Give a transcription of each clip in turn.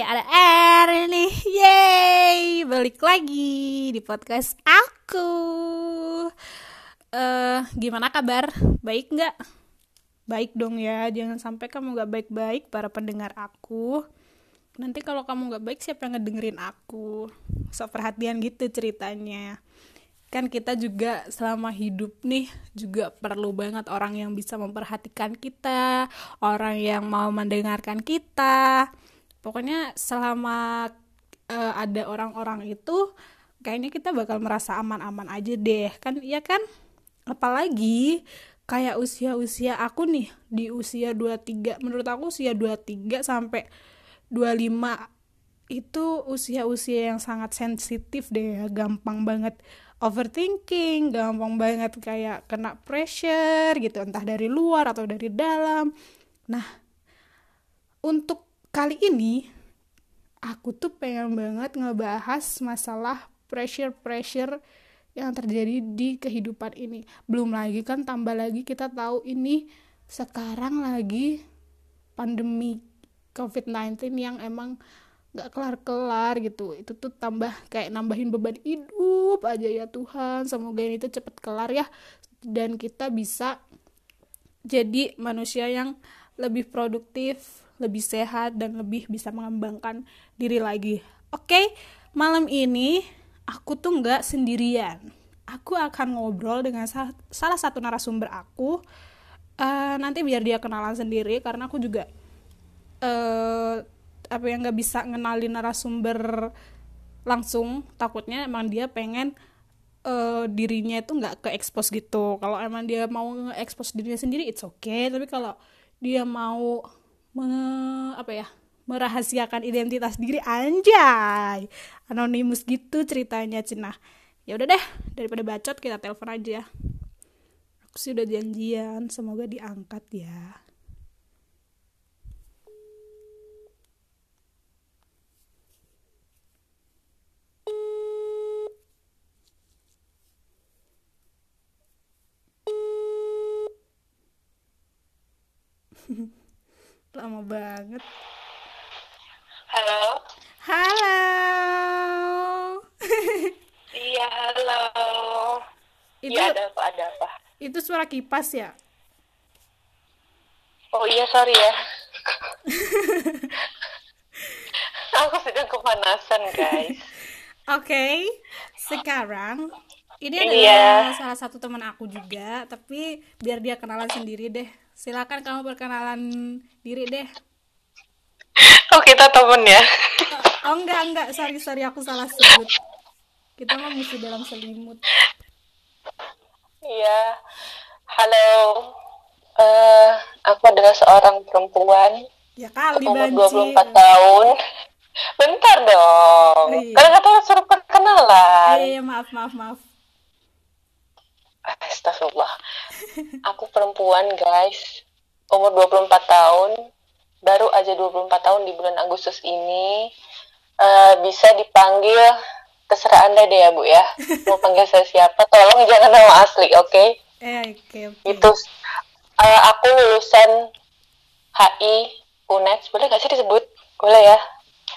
ada R nih. Yeay, balik lagi di podcast aku. Eh, gimana kabar? Baik nggak? Baik dong ya, jangan sampai kamu nggak baik-baik para pendengar aku. Nanti kalau kamu nggak baik, siapa yang ngedengerin aku? So perhatian gitu ceritanya. Kan kita juga selama hidup nih juga perlu banget orang yang bisa memperhatikan kita, orang yang mau mendengarkan kita pokoknya selama uh, ada orang-orang itu kayaknya kita bakal merasa aman-aman aja deh. Kan iya kan? Apalagi kayak usia-usia aku nih di usia 23 menurut aku usia 23 sampai 25 itu usia-usia yang sangat sensitif deh ya. Gampang banget overthinking gampang banget kayak kena pressure gitu. Entah dari luar atau dari dalam. Nah untuk kali ini aku tuh pengen banget ngebahas masalah pressure-pressure yang terjadi di kehidupan ini. Belum lagi kan tambah lagi kita tahu ini sekarang lagi pandemi COVID-19 yang emang gak kelar-kelar gitu. Itu tuh tambah kayak nambahin beban hidup aja ya Tuhan. Semoga ini tuh cepet kelar ya dan kita bisa jadi manusia yang lebih produktif, lebih sehat dan lebih bisa mengembangkan diri lagi. Oke, malam ini aku tuh nggak sendirian. Aku akan ngobrol dengan salah satu narasumber aku. Uh, nanti biar dia kenalan sendiri karena aku juga uh, apa yang nggak bisa ngenalin narasumber langsung takutnya emang dia pengen uh, dirinya itu nggak ke expose gitu kalau emang dia mau nge-expose dirinya sendiri it's okay tapi kalau dia mau me, apa ya merahasiakan identitas diri anjay. Anonimus gitu ceritanya Cina ya udah deh daripada bacot kita telepon aja. Aku sih udah janjian semoga diangkat ya lama banget. Halo? Halo. Iya halo. Itu ya ada apa ada apa? itu suara kipas ya? Oh iya sorry ya. Aku sedang kepanasan guys. Oke okay. sekarang ini iya. adalah salah satu teman aku juga tapi biar dia kenalan sendiri deh silakan kamu perkenalan diri deh. Oh kita temen ya? Oh enggak enggak. Sorry sorry aku salah sebut. Kita mah mesti dalam selimut. Iya. Halo. Uh, aku adalah seorang perempuan. Ya kali umur 24 tahun. Bentar dong. Oh, iya. karena kata suruh perkenalan. Iya, iya maaf maaf maaf Astagfirullah. Aku perempuan, guys. Umur 24 tahun. Baru aja 24 tahun di bulan Agustus ini. Uh, bisa dipanggil terserah Anda deh ya, Bu ya. Mau panggil saya siapa? Tolong jangan nama asli, oke? Okay? Eh, oke, okay, okay. Itu uh, aku lulusan HI UNED. Boleh gak sih disebut? Boleh ya?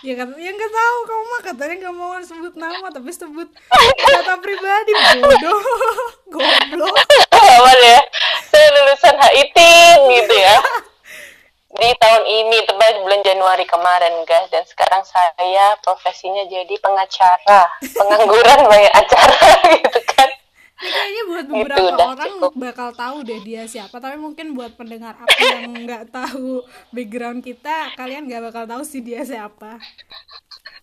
Ya kan ya nggak tahu kamu mah katanya nggak mau sebut nama tapi sebut data pribadi bodoh goblok. Awal ya? Saya lulusan HIT gitu ya. Di tahun ini tepat bulan Januari kemarin guys. Dan sekarang saya profesinya jadi pengacara pengangguran banyak acara gitu kan kayaknya buat beberapa gitu, orang cukup. bakal tahu deh dia siapa. Tapi mungkin buat pendengar aku yang nggak tahu background kita kalian nggak bakal tahu sih dia siapa.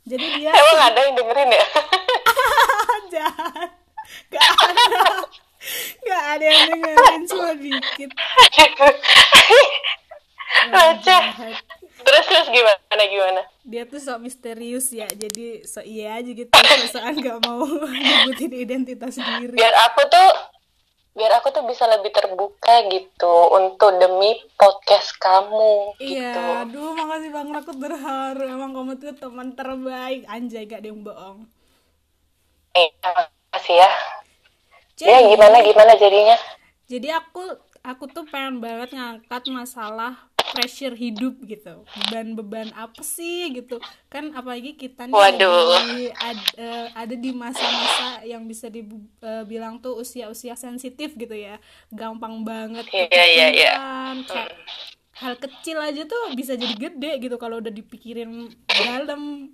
Jadi dia emang ada yang dengerin ya? Jahat. Nggak ada. Nggak ada yang dengerin cuma dikit. Aja terus terus gimana gimana? Dia tuh sok misterius ya jadi sok iya aja gitu. Soal nggak mau nyebutin identitas diri biar aku tuh biar aku tuh bisa lebih terbuka gitu untuk demi podcast kamu iya gitu. aduh makasih banget. Aku terharu. Emang kamu tuh teman terbaik. Anjay gak ada yang bohong. Eh makasih ya. Jadi, ya gimana gimana jadinya? Jadi aku aku tuh pengen banget ngangkat masalah pressure hidup gitu. Beban-beban apa sih gitu? Kan apalagi kita nih Waduh. lagi ad, eh, ada di masa-masa yang bisa dibilang tuh usia-usia sensitif gitu ya. Gampang banget Iya, iya, iya. kepikiran, kayak hal kecil aja tuh bisa jadi gede gitu kalau udah dipikirin dalam.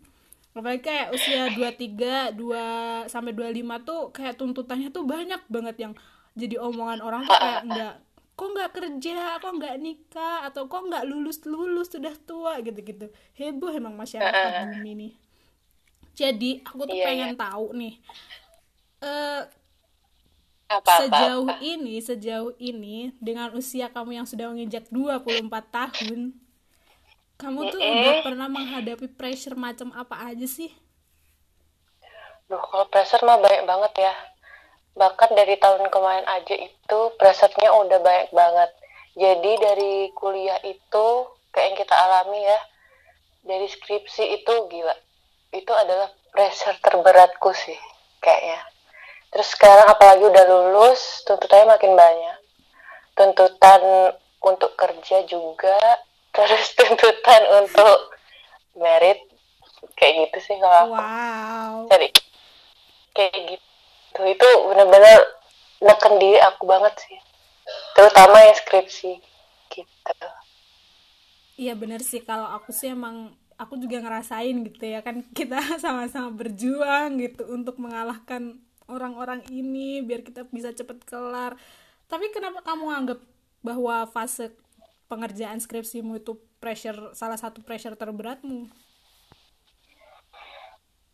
Apalagi kayak usia 23, 2 sampai 25 tuh kayak tuntutannya tuh banyak banget yang jadi omongan orang tuh kayak nggak kok nggak kerja, kok nggak nikah, atau kok nggak lulus lulus sudah tua gitu-gitu. Heboh emang masyarakat bumi nih. Jadi aku tuh Iya, pengen tahu nih, eh Apa apa. sejauh ini sejauh ini dengan usia kamu yang sudah menginjak 24 tahun kamu tuh udah pernah menghadapi pressure macam apa aja sih Duh, kalau pressure mah banyak banget ya. Bahkan dari tahun kemarin aja itu pressure-nya udah banyak banget. Jadi dari kuliah itu kayak yang kita alami ya, dari skripsi itu gila. Itu adalah pressure terberatku sih kayaknya. Terus sekarang apalagi udah lulus, tuntutannya makin banyak. Tuntutan untuk kerja juga, terus tuntutan untuk merit kayak gitu sih kalau aku wow cari kayak gitu itu bener-bener neken diri aku banget sih. Terutama yang skripsi gitu. Iya bener sih. Kalau aku sih emang aku juga ngerasain gitu ya kan. Kita sama-sama berjuang gitu untuk mengalahkan orang-orang ini biar kita bisa cepet kelar. Tapi kenapa kamu anggap bahwa fase pengerjaan skripsimu itu pressure salah satu pressure terberatmu?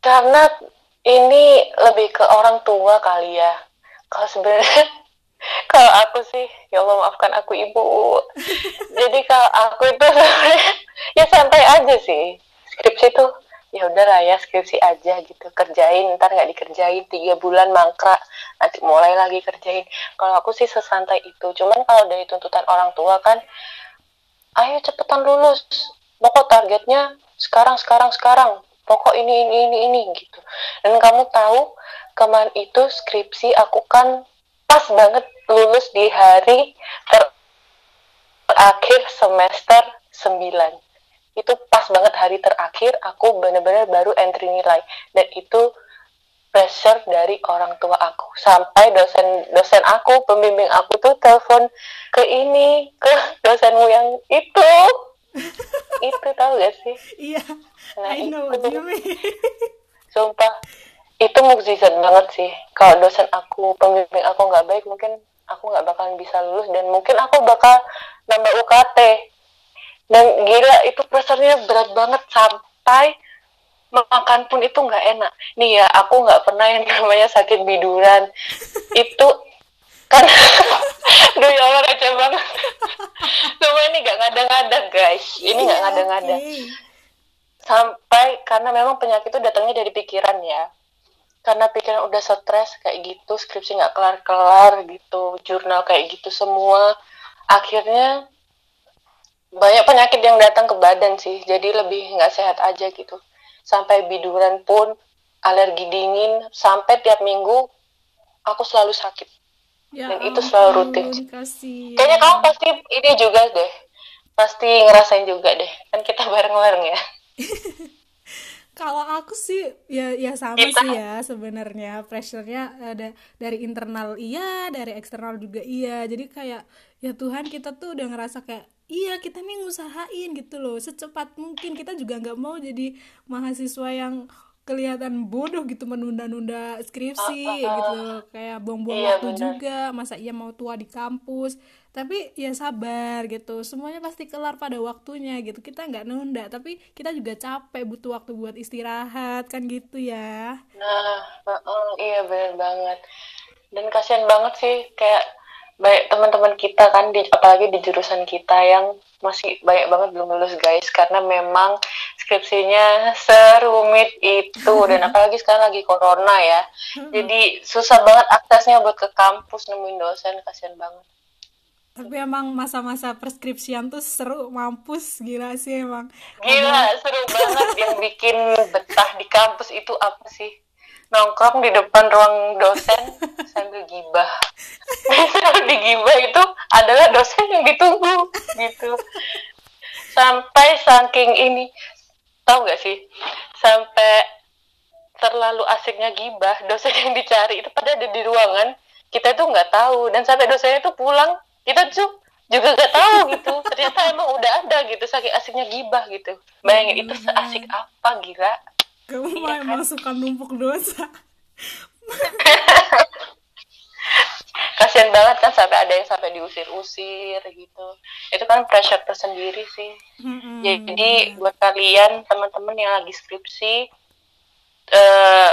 Karena ini lebih ke orang tua kali ya. Kalau sebenarnya kalau aku sih ya Allah maafkan aku ibu. Jadi kalau aku itu ya santai aja sih. Skripsi tuh ya udah lah ya skripsi aja gitu. Kerjain ntar nggak dikerjain tiga bulan mangkrak nanti mulai lagi kerjain. Kalau aku sih sesantai itu. Cuman kalau dari tuntutan orang tua kan ayo cepetan lulus. Pokok targetnya sekarang sekarang sekarang pokok ini ini ini ini gitu. Dan kamu tahu kemarin itu skripsi aku kan pas banget lulus di hari ter- terakhir semester 9 itu pas banget hari terakhir aku bener-bener baru entry nilai. Dan itu pressure dari orang tua aku. Sampai dosen dosen aku pembimbing aku tuh telepon ke ini ke dosenmu yang itu itu tahu gak sih? Iya Nah, I know itu. what you mean. Sumpah itu mukjizat banget sih. Kalau dosen aku pembimbing aku nggak baik mungkin aku nggak bakalan bisa lulus dan mungkin aku bakal nambah UKT dan gila itu pressure-nya berat banget sampai makan pun itu nggak enak. Nih ya aku nggak pernah yang namanya sakit biduran. Itu kan Duh ya Allah receh banget. Cuma ini nggak ngada-ngada guys. Ini nggak Iya, ngada-ngada sampai karena memang penyakit itu datangnya dari pikiran ya. Karena pikiran udah stres kayak gitu skripsi nggak kelar-kelar gitu jurnal kayak gitu semua. Akhirnya banyak penyakit yang datang ke badan sih. Jadi lebih nggak sehat aja gitu. Sampai biduran pun alergi dingin. Sampai tiap minggu aku selalu sakit Ya Dan itu selalu rutin. ampun, kasihan. kayaknya kamu pasti ini juga deh pasti ngerasain juga deh kan kita bareng-bareng ya Kalau aku sih ya ya sama Kita- sih ya sebenarnya pressure-nya ada dari internal iya, dari eksternal juga iya. Jadi kayak ya Tuhan kita tuh udah ngerasa kayak iya kita nih ngusahain gitu loh secepat mungkin kita juga nggak mau jadi mahasiswa yang kelihatan bodoh gitu menunda-nunda skripsi gitu kayak buang-buang Iya, waktu benar. juga masa iya mau tua di kampus. Tapi ya sabar gitu semuanya pasti kelar pada waktunya gitu. Kita nggak nunda tapi kita juga capek butuh waktu buat istirahat kan gitu ya. Nah, heeh, iya bener banget. Dan kasihan banget sih kayak baik teman-teman kita kan di apalagi di jurusan kita yang masih banyak banget belum lulus guys karena memang skripsinya serumit itu dan apalagi sekarang lagi corona ya. Jadi susah banget aksesnya buat ke kampus nemuin dosen kasihan banget. tapi emang masa-masa preskripsian tuh seru mampus gila sih emang Gila, seru banget yang bikin betah di kampus itu apa sih? Nongkrong di depan ruang dosen sambil gibah. Biasanya di gibah itu adalah dosen yang ditunggu gitu. sampai saking ini tahu nggak sih? Sampai terlalu asiknya gibah dosen yang dicari itu pada ada di ruangan kita tuh nggak tahu. Dan sampai dosennya tuh pulang kita tuh juga nggak tahu gitu. Ternyata emang udah ada gitu saking asiknya gibah gitu. Bayangin itu seasik apa gila kamu Iya mah kan? emang suka numpuk dosa. Kasian banget kan sampai ada yang sampai diusir-usir gitu. Itu kan pressure tersendiri sih. Mm-mm. jadi buat kalian teman-teman yang lagi skripsi eh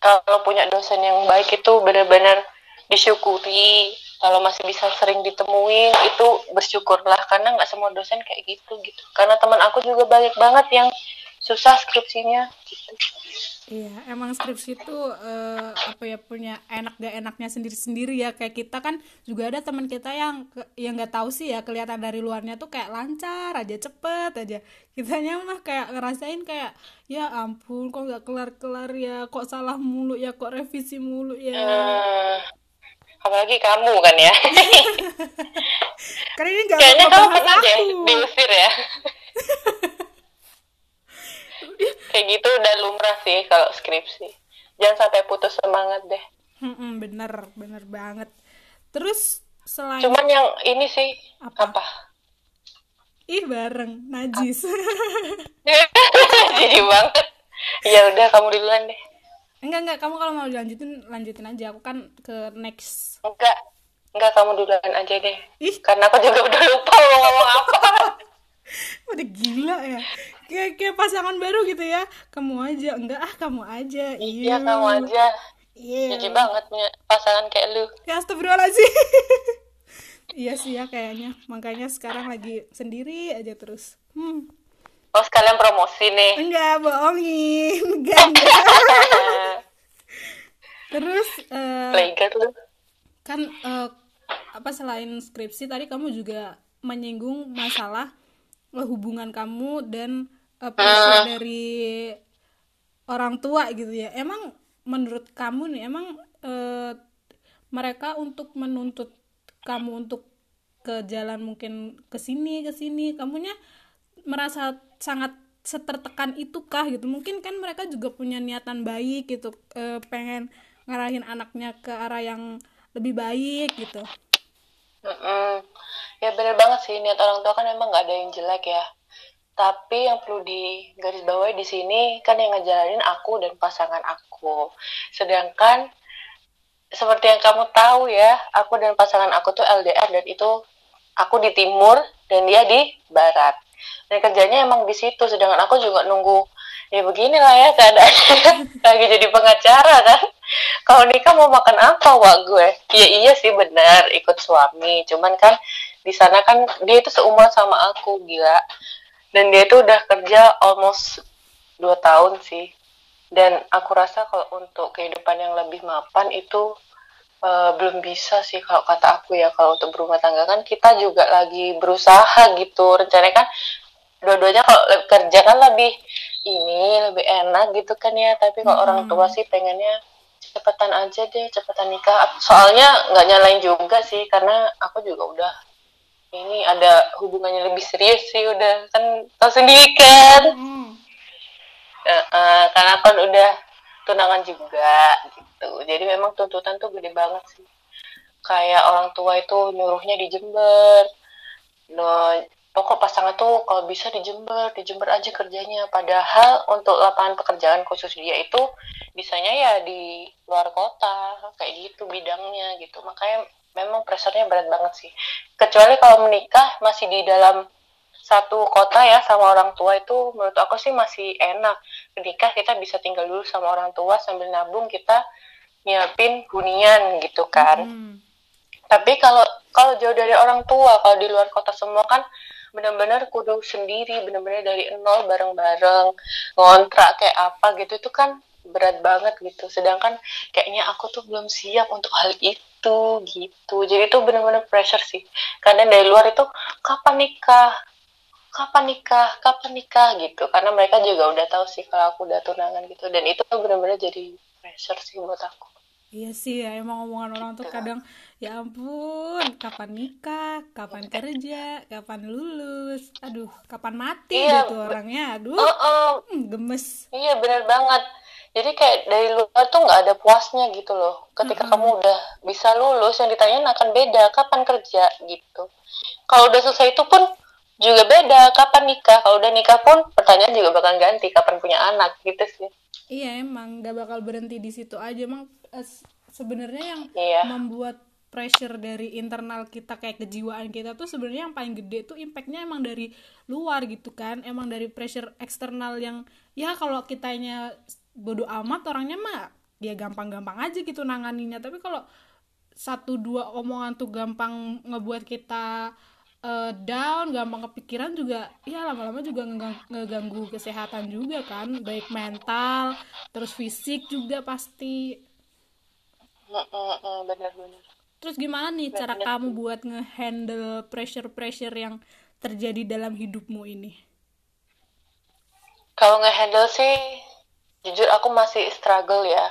kalau punya dosen yang baik itu benar-benar disyukuri. Kalau masih bisa sering ditemuin itu bersyukurlah. Karena nggak semua dosen kayak gitu gitu. Karena teman aku juga banyak banget yang susah skripsinya gitu Iya, emang skripsi itu eh, apa ya punya enak gak enaknya sendiri-sendiri ya. Kayak kita kan juga ada teman kita yang yang nggak tahu sih ya kelihatan dari luarnya tuh kayak lancar aja cepet aja. Kitanya mah kayak ngerasain kayak ya ampun kok nggak kelar-kelar ya, kok salah mulu ya, kok revisi mulu ya. Eh, apalagi kamu kan ya Karena ini nggak kayaknya kamu pernah deh diusir ya kayak gitu udah lumrah sih kalau skripsi. Jangan sampai putus semangat deh. Mm-mm, bener, bener banget. Terus selain cuman yang ini sih Apa? apa, ih bareng najis. jadi banget. Ya udah kamu duluan deh. Enggak enggak kamu kalau mau lanjutin lanjutin aja. Aku kan ke next. Enggak enggak kamu duluan aja deh. Ih. Karena aku juga udah lupa mau ngomong apa udah gila ya. Kayak kayak pasangan baru gitu ya. Kamu aja enggak ah kamu aja iya kamu aja. Iya. Jadi banget punya pasangan kayak lu. Ya astagfirullahaladzim. Iya sih ya kayaknya. Makanya sekarang lagi sendiri aja terus. Hmm. Oh sekalian promosi nih. Enggak bohongin. Enggak enggak. Terus eh, Playgirl lu. kan eh, apa selain skripsi tadi kamu juga menyinggung masalah hubungan kamu dan eh, pressure dari orang tua gitu ya. Emang menurut kamu nih emang eh, mereka untuk menuntut kamu untuk ke jalan mungkin ke sini ke sini kamunya merasa sangat setertekan itu kah gitu? Mungkin kan mereka juga punya niatan baik gitu eh, pengen ngarahin anaknya ke arah yang lebih baik gitu. Ya bener banget sih niat orang tua kan emang nggak ada yang jelek ya. Tapi yang perlu digarisbawahi di sini kan yang ngejalanin aku dan pasangan aku. Sedangkan seperti yang kamu tahu ya, aku dan pasangan aku tuh LDR dan itu aku di timur dan dia di barat. Dan kerjanya emang di situ, sedangkan aku juga nunggu ya beginilah ya keadaannya lagi jadi pengacara kan kalau nikah mau makan apa wak gue ya iya sih benar ikut suami cuman kan di sana kan dia itu seumur sama aku gila. Dan dia itu udah kerja almost dua tahun sih. Dan aku rasa kalau untuk kehidupan yang lebih mapan itu eh, belum bisa sih kalau kata aku ya. Kalau untuk berumah tangga kan kita juga lagi berusaha gitu. Rencananya kan dua-duanya kalau kerja kan lebih ini lebih enak gitu kan ya. Tapi kalau orang tua sih pengennya cepetan aja deh cepetan nikah. Soalnya nggak nyalain juga sih karena aku juga udah ini ada hubungannya lebih serius sih udah. Kan tau sendiri kan? Hmm. Eh, eh, karena kan udah tunangan juga gitu. Jadi memang tuntutan tuh gede banget sih. Kayak orang tua itu nyuruhnya di Jember. No pokok pasangan tuh kalau bisa di Jember di Jember aja kerjanya. Padahal untuk lapangan pekerjaan khusus dia itu bisanya ya di luar kota kayak gitu bidangnya gitu. Makanya memang pressernya berat banget sih. Kecuali kalau menikah masih di dalam satu kota ya sama orang tua itu menurut aku sih masih enak. Menikah kita bisa tinggal dulu sama orang tua sambil nabung kita nyiapin hunian gitu kan. Hmm. tapi kalau kalau jauh dari orang tua kalau di luar kota semua kan benar-benar kudu sendiri benar-benar dari nol bareng-bareng ngontrak kayak apa gitu itu kan berat banget gitu. Sedangkan kayaknya aku tuh belum siap untuk hal itu gitu jadi itu benar-benar pressure sih. Karena dari luar itu kapan nikah? Kapan nikah? Kapan nikah? gitu. Karena mereka juga udah tahu sih kalau aku udah tunangan gitu. Dan itu benar-benar jadi pressure sih buat aku. Iya sih ya emang omongan orang tuh kadang ya ampun kapan nikah, kapan kerja, kapan lulus, aduh kapan mati Iya, gitu orangnya, aduh Heeh, hmm, gemes. iya bener banget. Jadi kayak dari luar tuh nggak ada puasnya gitu loh. Ketika kamu udah bisa lulus, yang ditanyain akan beda. Kapan kerja gitu. Kalau udah selesai itu pun juga beda. Kapan nikah? Kalau udah nikah pun pertanyaan juga bakal ganti. Kapan punya anak gitu sih. Iya emang gak bakal berhenti di situ aja emang eh, sebenarnya yang Iya. membuat pressure dari internal kita kayak kejiwaan kita tuh sebenarnya yang paling gede tuh impactnya emang dari luar gitu kan emang dari pressure eksternal yang ya kalau kitanya bodoh amat orangnya mah ya gampang-gampang aja gitu nanganinnya tapi kalau satu dua omongan tuh gampang ngebuat kita eh, down, gampang kepikiran juga ya lama-lama juga ngegang- ngeganggu kesehatan juga kan, baik mental, terus fisik juga pasti. Terus gimana nih cara kamu buat ngehandle pressure-pressure yang terjadi dalam hidupmu ini? Kalau nge-handle sih, jujur aku masih struggle ya.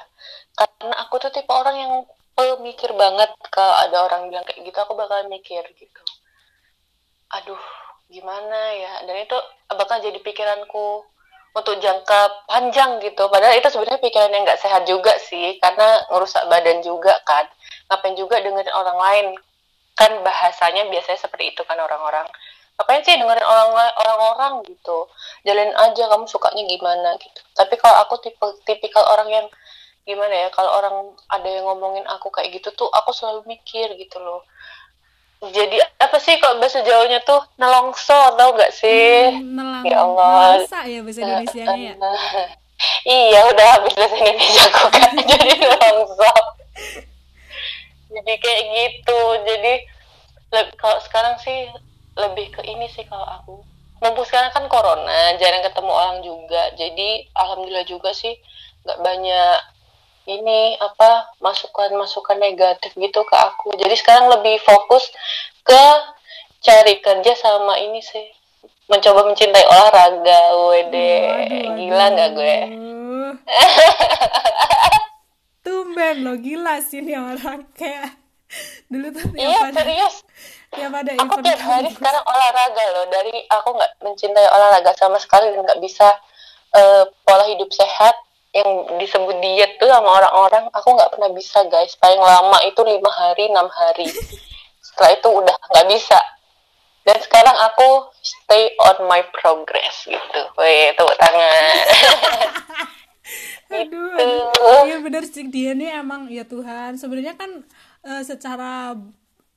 Karena aku tuh tipe orang yang pemikir banget. Kalau ada orang bilang kayak gitu, aku bakal mikir gitu. Aduh, gimana ya? Dan itu bakal jadi pikiranku untuk jangka panjang gitu. Padahal itu sebenarnya pikiran yang nggak sehat juga sih. Karena ngerusak badan juga kan. Ngapain juga dengerin orang lain. Kan bahasanya biasanya seperti itu kan orang-orang ngapain sih dengerin orang orang-orang gitu? Jalin aja kamu sukanya gimana gitu. Tapi kalau aku tipe tipikal orang yang gimana ya kalau orang ada yang ngomongin aku kayak gitu tuh aku selalu mikir gitu loh. Jadi apa sih kalau bahasa Jawanya tuh nelongso tau gak sih? Nelang, Ya Allah. nelangsa ya bahasa Indonesianya ya. iya udah habis bahasa Indonesia aku kan jadi nelongso jadi kayak gitu jadi kalau sekarang sih lebih ke ini sih kalau aku. Mumpung sekarang kan corona jarang ketemu orang juga. Jadi alhamdulillah juga sih nggak banyak ini apa masukan-masukan negatif gitu ke aku. Jadi sekarang lebih fokus ke cari kerja sama ini sih. Mencoba mencintai olahraga wede Waduh, gila nggak gue. Tumben lo gila sih nih orang. Kayak dulu tuh iya serius tiap ada aku event tiap hari sekarang olahraga loh. Dari aku nggak mencintai olahraga sama sekali dan nggak bisa eh, pola hidup sehat yang disebut diet tuh sama orang-orang aku nggak pernah bisa guys. Paling lama itu lima hari enam hari. Setelah itu udah nggak bisa. Dan sekarang aku stay on my progress gitu. Weh tepuk tangan. Aduh, Gitu. aduh. Iya bener sih. Dia nih emang ya Tuhan. Sebenarnya kan eh, secara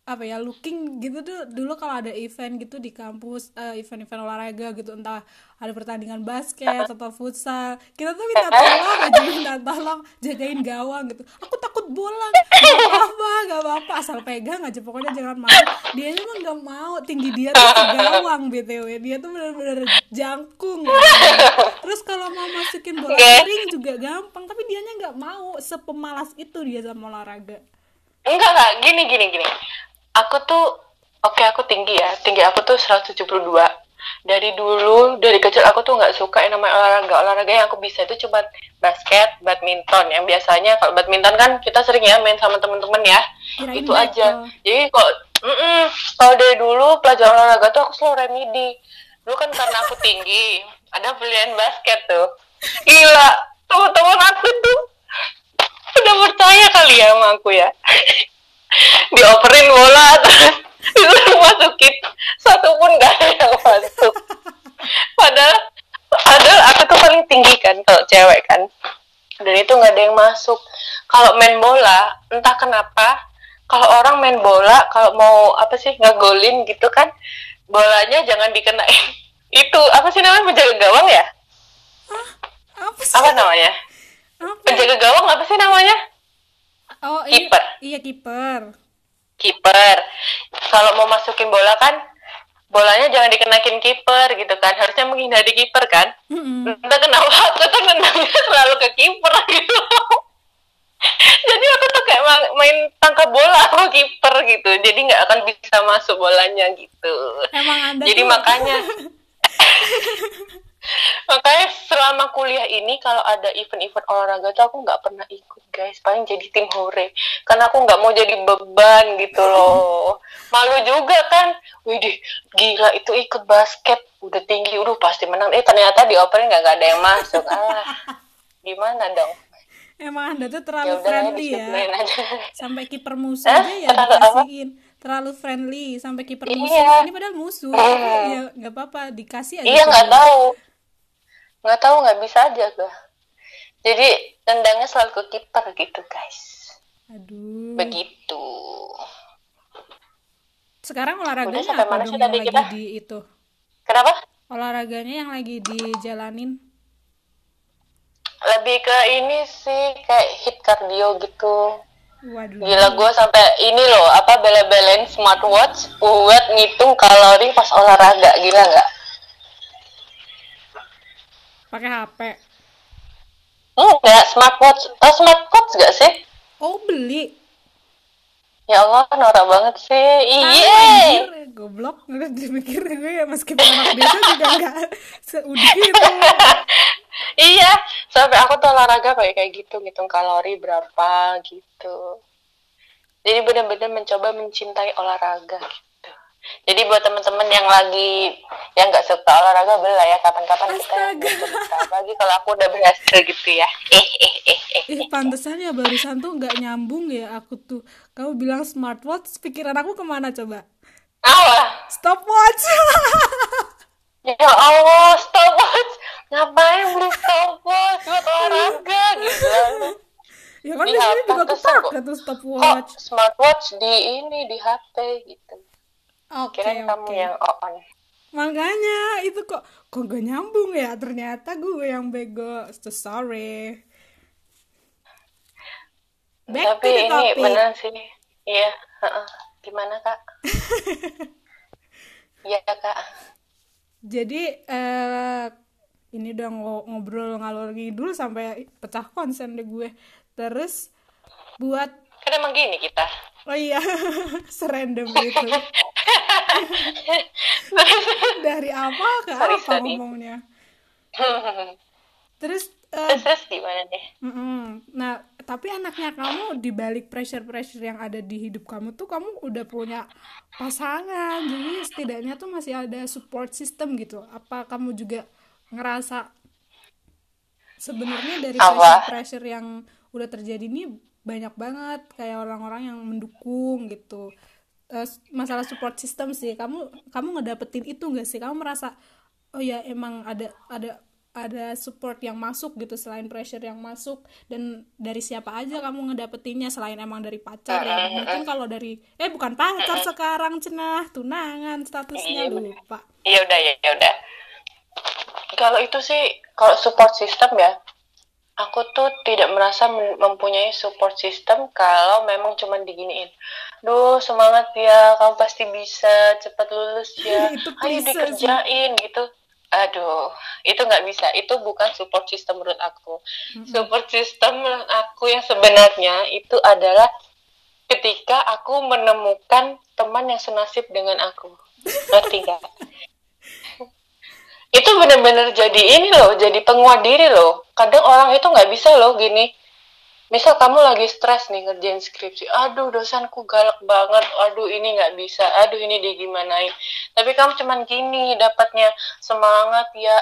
apa ya looking gitu tuh dulu kalau ada event gitu di kampus eh, event-event olahraga gitu entah ada pertandingan basket atau futsal kita tuh minta tolong aja minta tolong jagain gawang gitu aku takut bola gak apa gak apa asal pegang aja pokoknya jangan mau dia emang gak mau tinggi dia tuh gawang btw dia tuh bener-bener jangkung terus kalau mau masukin bola Oke. ring juga gampang tapi dianya nggak mau sepemalas itu dia sama olahraga Enggak, enggak. Gini, gini, gini. Aku tuh, oke aku tinggi ya. Tinggi aku tuh 172. Dari dulu, dari kecil aku tuh nggak suka yang namanya olahraga. Olahraga yang aku bisa itu cuma basket, badminton. Yang biasanya kalau badminton kan kita sering ya main sama temen-temen ya. Kirain itu aja. battle. Jadi kok, mm-mm. kalau dari dulu pelajaran olahraga tuh aku selalu remedi. Dulu kan karena aku tinggi, ada pilihan basket tuh. Gila, teman-teman aku tuh udah percaya kali ya sama aku ya dioperin bola terus disuruh masukin. Satu pun gak ada yang masuk. Padahal padahal aku tuh paling tinggi kan kalau cewek kan. Dan itu nggak ada yang masuk. Kalau main bola entah kenapa kalau orang main bola kalau mau apa sih ngegolin gitu kan bolanya jangan dikenain. Itu apa sih namanya penjaga gawang ya? Apa sih? Apa namanya? Apa penjaga gawang apa sih namanya oh iya Kiper. iya kiper kiper. Kalau mau masukin bola kan bolanya jangan dikenakin kiper gitu kan. Harusnya menghindari kiper kan. Mm-mm. Entah kenapa aku tuh nendangnya selalu ke kiper gitu. Jadi aku tuh kayak ma- main tangkap bola sama kiper gitu. Jadi nggak akan bisa masuk bolanya gitu. emang anda Jadi makanya makanya selama kuliah ini kalau ada event-event olahraga tuh aku nggak pernah ikut guys paling jadi tim hore karena aku nggak mau jadi beban gitu loh malu juga kan Widih, gila itu ikut basket udah tinggi udah pasti menang eh ternyata di opening nggak ada yang masuk ah gimana dong Emang Anda tuh terlalu Yaudah, friendly ya. Sampai kiper musuh Eh, aja ya apa? dikasihin. Terlalu friendly sampai kiper Iya. musuh. Ini padahal musuh. Tapi ya nggak apa-apa dikasih aja. iya nggak tahu nggak tahu nggak bisa aja gue jadi tendangnya selalu ke kiper gitu guys Aduh. begitu Sekarang olahraganya Udah, sampai apa mana dong sih yang tadi lagi kita? di itu? kenapa Olahraganya yang lagi dijalanin. lebih ke ini sih kayak hit cardio gitu Waduh. gila gue sampai ini loh apa bela-belain smartwatch buat ngitung kalori pas olahraga gila nggak Pakai HP. enggak smartwatch tau smartwatch gak sih Oh, beli. ya Allah norak banget sih iya goblok. Nggak dipikir gue ya meskipun anak desa juga nggak seudah itu. iya sampai aku tuh olahraga pakai kayak gitu ngitung kalori berapa gitu jadi benar-benar mencoba mencintai olahraga gitu jadi buat teman-teman yang lagi yang nggak suka olahraga boleh ya kapan-kapan kita lagi kalau aku udah berhasil gitu ya eh eh eh eh Ih, pantesan ya barusan tuh nggak nyambung ya aku tuh. Kamu bilang smartwatch, pikiran aku ke mana coba? Allah Stopwatch. ya Allah stopwatch ngapain beli stopwatch buat olahraga gitu ya kan Di di sini HP juga kepake kok. tuh kok stopwatch. smartwatch di ini di HP gitu Oke, kirain kamu oke. yang on Makanya itu kok kok gak nyambung ya? Ternyata gue yang bego. So sorry. Back Tapi to the ini topic. benar sih. Iya. Gimana, Kak? Iya, Kak. Jadi eh ini udah ngo- ngobrol ngalor ngidul sampai pecah konsen deh gue. Terus buat Kan emang gini kita. Oh iya serandom itu. Dari apa ke Sorry, apa sorry. ngomongnya. Terus eh, terus, gimana nih? Mm-mm. Nah, tapi anaknya kamu di balik pressure-pressure yang ada di hidup kamu tuh kamu udah punya pasangan. Jadi setidaknya tuh masih ada support system gitu. Apa kamu juga ngerasa sebenarnya dari pressure-pressure yang udah terjadi ini banyak banget kayak orang-orang yang mendukung gitu. Masalah support system sih. Kamu kamu ngedapetin itu gak sih? Kamu merasa oh ya emang ada ada ada support yang masuk gitu selain pressure yang masuk dan dari siapa aja kamu ngedapetinnya selain emang dari pacar ya mungkin kalau dari eh bukan pacar sekarang cenah tunangan statusnya Iya, lupa Ya udah ya udah. Kalau itu sih kalau support system ya, aku tuh tidak merasa mempunyai support system kalau memang cuman diginiin. Duh, semangat ya, kamu pasti bisa, cepat lulus ya. Ayo sih. dikerjain gitu. Aduh, itu nggak bisa. Itu bukan support system menurut aku. Support system menurut aku yang sebenarnya itu adalah ketika aku menemukan teman yang senasib dengan aku. Ngerti nggak? itu bener-bener jadi ini loh, jadi penguat diri loh. Kadang orang itu nggak bisa loh gini. Misal kamu lagi stres nih ngerjain skripsi, aduh dosenku galak banget, aduh ini nggak bisa, aduh ini dia gimanain. Tapi kamu cuman gini dapatnya semangat ya.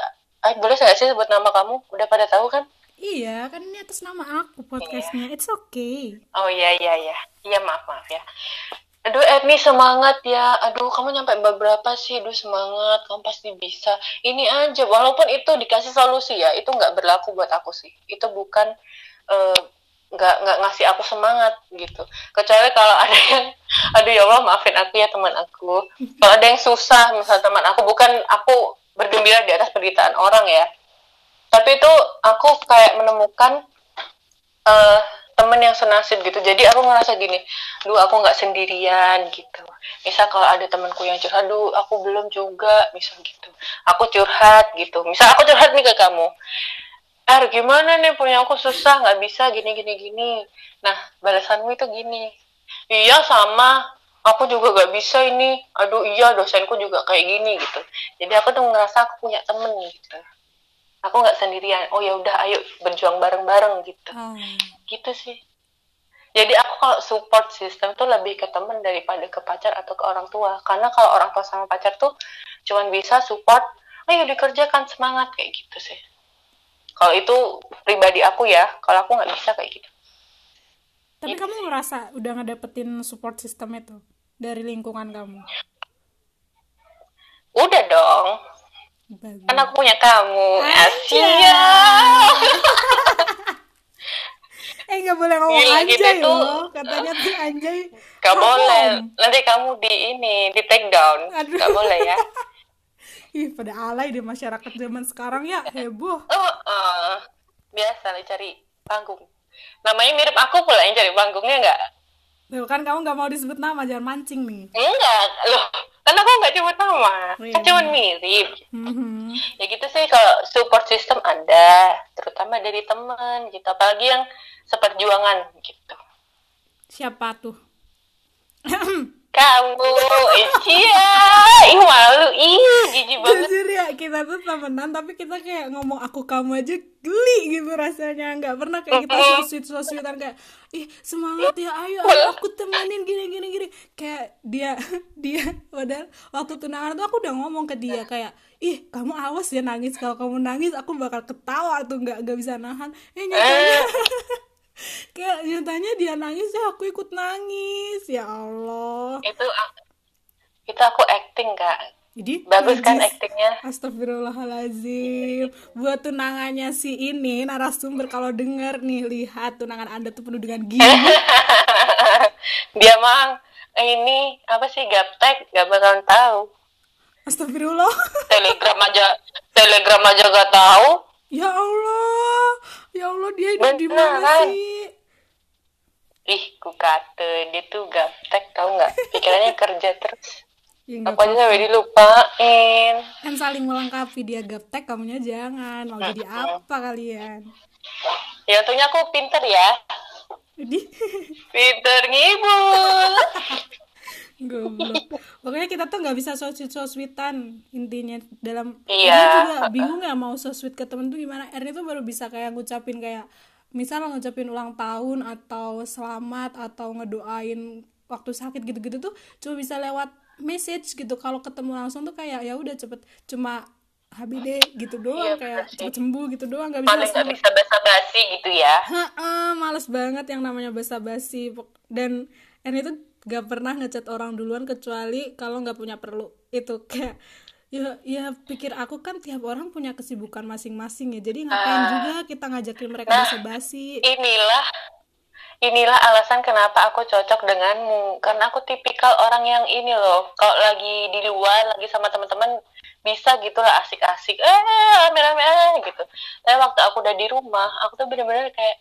Eh boleh nggak sih sebut nama kamu? Udah pada tahu kan? iya kan ini atas nama aku podcastnya it's okay Oh iya iya iya. Iya maaf maaf ya. Aduh Edni semangat ya. Aduh kamu nyampe beberapa sih. Aduh semangat. Kamu pasti bisa. Ini aja. Walaupun itu dikasih solusi ya. Itu nggak berlaku buat aku sih. Itu bukan eh, nggak nggak ngasih aku semangat gitu. Kecuali kalau ada yang aduh ya Allah maafin aku ya teman aku. Kalau ada yang susah misalnya teman aku bukan aku bergembira di atas penderitaan orang ya. Tapi itu aku kayak menemukan eh temen yang senasib gitu. Jadi aku ngerasa gini duh aku nggak sendirian gitu. Misal kalau ada temanku yang curhat duh aku belum juga misal gitu. Aku curhat gitu. Misal aku curhat nih ke kamu Er gimana nih punya aku susah nggak bisa gini gini gini. Nah balasanmu itu gini iya sama. Aku juga gak bisa ini. Aduh iya dosenku juga kayak gini gitu. Jadi aku tuh ngerasa aku punya temen gitu aku nggak sendirian. Oh ya udah ayo berjuang bareng-bareng gitu. Oh. gitu sih. Jadi aku kalau support system tuh lebih ke temen daripada ke pacar atau ke orang tua. Karena kalau orang tua sama pacar tuh cuman bisa support ayo dikerjakan semangat kayak gitu sih. Kalau itu pribadi aku ya kalau aku nggak bisa kayak gitu. Tapi kamu merasa udah ngedapetin support system itu dari lingkungan kamu? Udah dong Bagus. kan aku punya kamu. Asia. Eh nggak boleh ngomong Gila, anjay tuh- loh. Katanya tuh anjay Gak haram. boleh. Nanti kamu di ini di take down. Aduh. Gak boleh ya. Ih pada alay deh masyarakat zaman sekarang ya. Heboh. Oh, uh, biasa lah cari panggung. Namanya mirip aku pula yang cari panggungnya nggak? Tuh kan kamu nggak mau disebut nama jangan mancing nih. Enggak. Loh kan aku nggak cuma nama Oh, kan cuma mirip. Mhm. ya gitu sih kalau support system ada terutama dari teman gitu. Apalagi yang seperjuangan gitu. Siapa tuh kamu. Iya ih malu. Ih jijik banget. Jujur ya kita tuh temenan tapi kita kayak ngomong aku kamu aja geli gitu rasanya. Nggak pernah kayak kita so sweet so sweetan kayak ih semangat ya ayo, ayo aku temenin gini gini gini. Kayak dia dia padahal waktu tunangan tuh aku udah ngomong ke dia kayak ih kamu awas ya nangis kalau kamu nangis aku bakal ketawa tuh nggak nggak bisa nahan. Eh nyatanya kayak nyatanya dia nangis ya aku ikut nangis. Ya Allah. Itu itu aku acting kak. Jadi bagus kan actingnya? Astagfirullahaladzim. Buat tunangannya si ini Narasumber kalau denger nih Lihat tunangan anda tuh penuh dengan gini dia mah ini apa sih gaptek? Gak bakalan tahu. Astagfirullah. Telegram aja telegram aja gak tahu Ya Allah Ya Allah dia hidup di mana sih? Ih ku kata dia tuh gaptek tahu nggak? Pikirannya kerja terus. Ya, aku aja sampai dilupain. Kan saling melengkapi Dia gaptek kamunya jangan. Mau jadi apa kalian? Ya untungnya aku pinter ya. Jadi pinter ngibul Goblok. Pokoknya kita tuh nggak bisa so sweet so sweetan intinya dalam Iya. Juga bingung ya mau so sweet ke temen tuh gimana. Erni tuh baru bisa kayak ngucapin kayak misal ngucapin ulang tahun atau selamat atau ngedoain waktu sakit gitu-gitu tuh cuma bisa lewat message gitu. Kalau ketemu langsung tuh kayak ya udah cepet cuma HBD gitu doang Iya, kayak cepet sembuh gitu doang nggak bisa paling nggak bisa basa-basi gitu ya Heeh, males banget yang namanya basa-basi dan dan itu gak pernah ngechat orang duluan kecuali kalau nggak punya perlu. Itu kayak ya ya pikir aku kan tiap orang punya kesibukan masing-masing ya. Jadi ngapain juga kita ngajakin mereka basa-basi? inilah inilah alasan kenapa aku cocok denganmu. Karena aku tipikal orang yang ini loh kalau lagi di luar lagi sama teman-teman bisa gitu lah asik-asik eh rame-rame eh, gitu. Tapi waktu aku udah di rumah aku tuh bener-bener kayak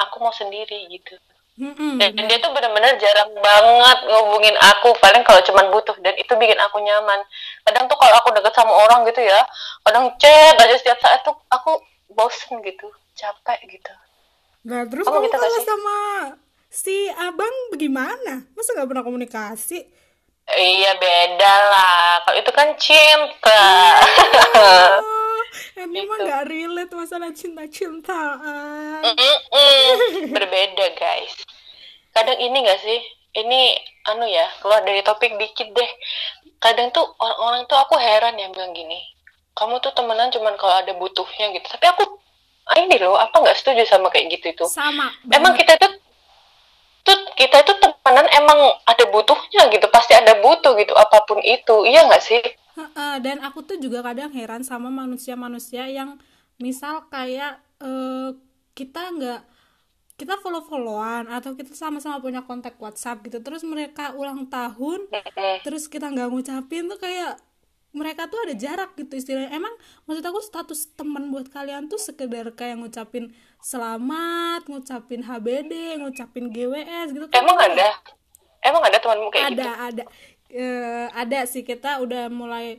aku mau sendiri gitu Mm-mm. dan dia tuh bener-bener jarang banget ngubungin aku paling kalau cuman butuh dan itu bikin aku nyaman kadang tuh kalau aku deket sama orang gitu ya kadang chat aja setiap saat tuh aku bosen gitu capek gitu nah terus Kamu gitu kalau sama si abang bagaimana masa nggak pernah komunikasi Iya beda lah. Kalau itu kan cinta. oh, ini mah Gitu. nggak relate masalah cinta-cintaan Mm-mm. Berbeda guys. Kadang ini gak sih? Ini anu ya keluar dari topik dikit deh. Kadang tuh orang-orang tuh aku heran ya bilang gini. Kamu tuh temenan cuman kalau ada butuhnya gitu. Tapi aku ah, ini loh apa nggak setuju sama kayak gitu itu. sama Emang banget. kita itu tuh kita itu temenan emang ada butuhnya gitu. Pasti ada butuh gitu apa pun itu. Iya nggak sih? Heeh, dan aku tuh juga kadang heran sama manusia-manusia yang misal kayak eh, kita nggak kita follow-followan atau kita sama-sama punya kontak WhatsApp gitu terus mereka ulang tahun terus kita nggak ngucapin tuh kayak mereka tuh ada jarak gitu istilahnya emang maksud aku status teman buat kalian tuh sekedar kayak ngucapin selamat ngucapin HBD ngucapin GWS gitu kan Emang ada? Emang ada temanmu kayak ada gitu? ada Eh, ada sih kita udah mulai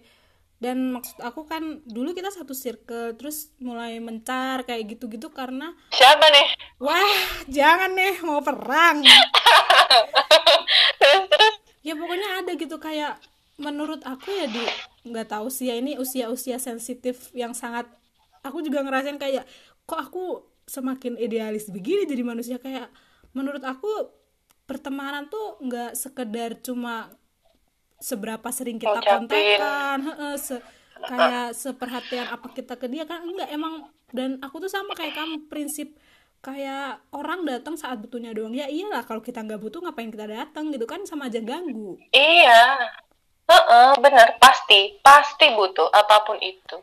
dan maksud aku kan dulu kita satu circle terus mulai mencar kayak gitu-gitu karena Siapa nih? wah jangan nih mau perang ya pokoknya ada gitu kayak menurut aku ya di nggak tahu sih ya ini usia-usia sensitif yang sangat aku juga ngerasain kayak kok aku semakin idealis begini jadi manusia kayak menurut aku pertemanan tuh nggak sekedar cuma seberapa sering kita Ngucapin. kontekan heeh, se- kayak seperhatian apa kita ke dia kan enggak emang dan aku tuh sama kayak kamu prinsip kayak orang datang saat butuhnya doang ya iyalah kalau kita nggak butuh ngapain kita datang gitu kan sama aja ganggu Iya. Heeh, bener pasti pasti butuh apa pun itu.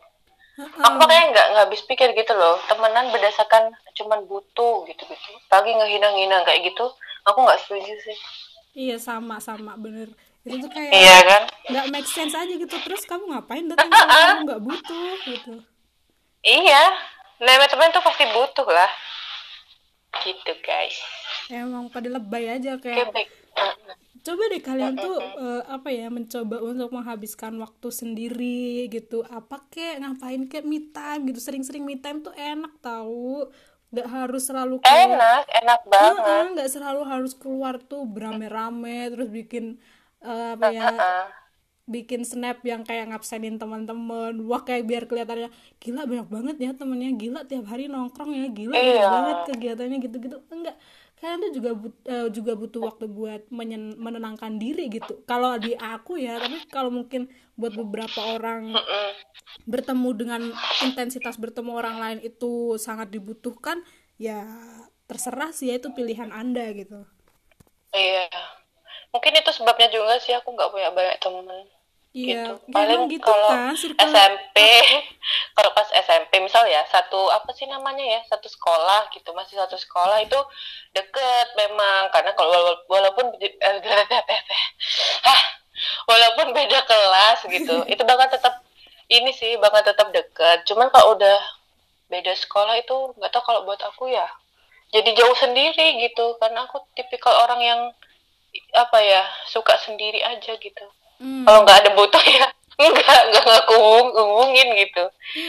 Heeh. Aku makanya nggak nggak habis pikir gitu loh. Temenan berdasarkan cuman butuh gitu-gitu. Pagi ngehina-ngina kayak gitu, aku nggak setuju sih. iya sama sama bener itu tuh kayak Iya kan? nggak make sense aja gitu terus kamu ngapain datang kalau kamu nggak butuh gitu Iya. Namanya teman tuh pasti butuh lah. Gitu guys. emang pada lebay aja kayak coba deh kalian tuh eh, apa ya mencoba untuk menghabiskan waktu sendiri gitu apa kek ngapain kek me time gitu sering-sering me time tuh enak tahu nggak harus selalu kayak Enak, enak banget. Nggak selalu harus keluar tuh berame-rame terus bikin eh, apa ya Heeh. bikin snap yang kayak ngabsenin teman-teman. Wah kayak biar kelihatannya gila banyak banget ya temennya. Gila tiap hari nongkrong ya. Gila banyak Iya. banget kegiatannya gitu-gitu. Enggak. Kalian tuh juga but- eh, juga butuh waktu buat menyen- menenangkan diri gitu. Kalau di aku ya tapi kalau mungkin buat beberapa orang bertemu dengan intensitas bertemu orang lain itu sangat dibutuhkan ya terserah sih ya itu pilihan anda gitu. Iya. Mungkin itu sebabnya juga sih aku nggak punya banyak temen. iya gitu. Paling gitu kalau kan circle SMP, kalau pas SMP misal ya satu apa sih namanya ya satu sekolah gitu masih satu sekolah itu deket memang karena kalau wala- walaupun eh, walaupun beda kelas gitu itu bakal tetap ini sih bakal tetap deket. Cuman kalau udah beda sekolah itu nggak tahu kalau buat aku ya jadi jauh sendiri gitu karena aku tipikal orang yang apa ya suka sendiri aja gitu. Hmm, kalau nggak ada butuh ya nggak nggak aku hubung- hubungin gitu.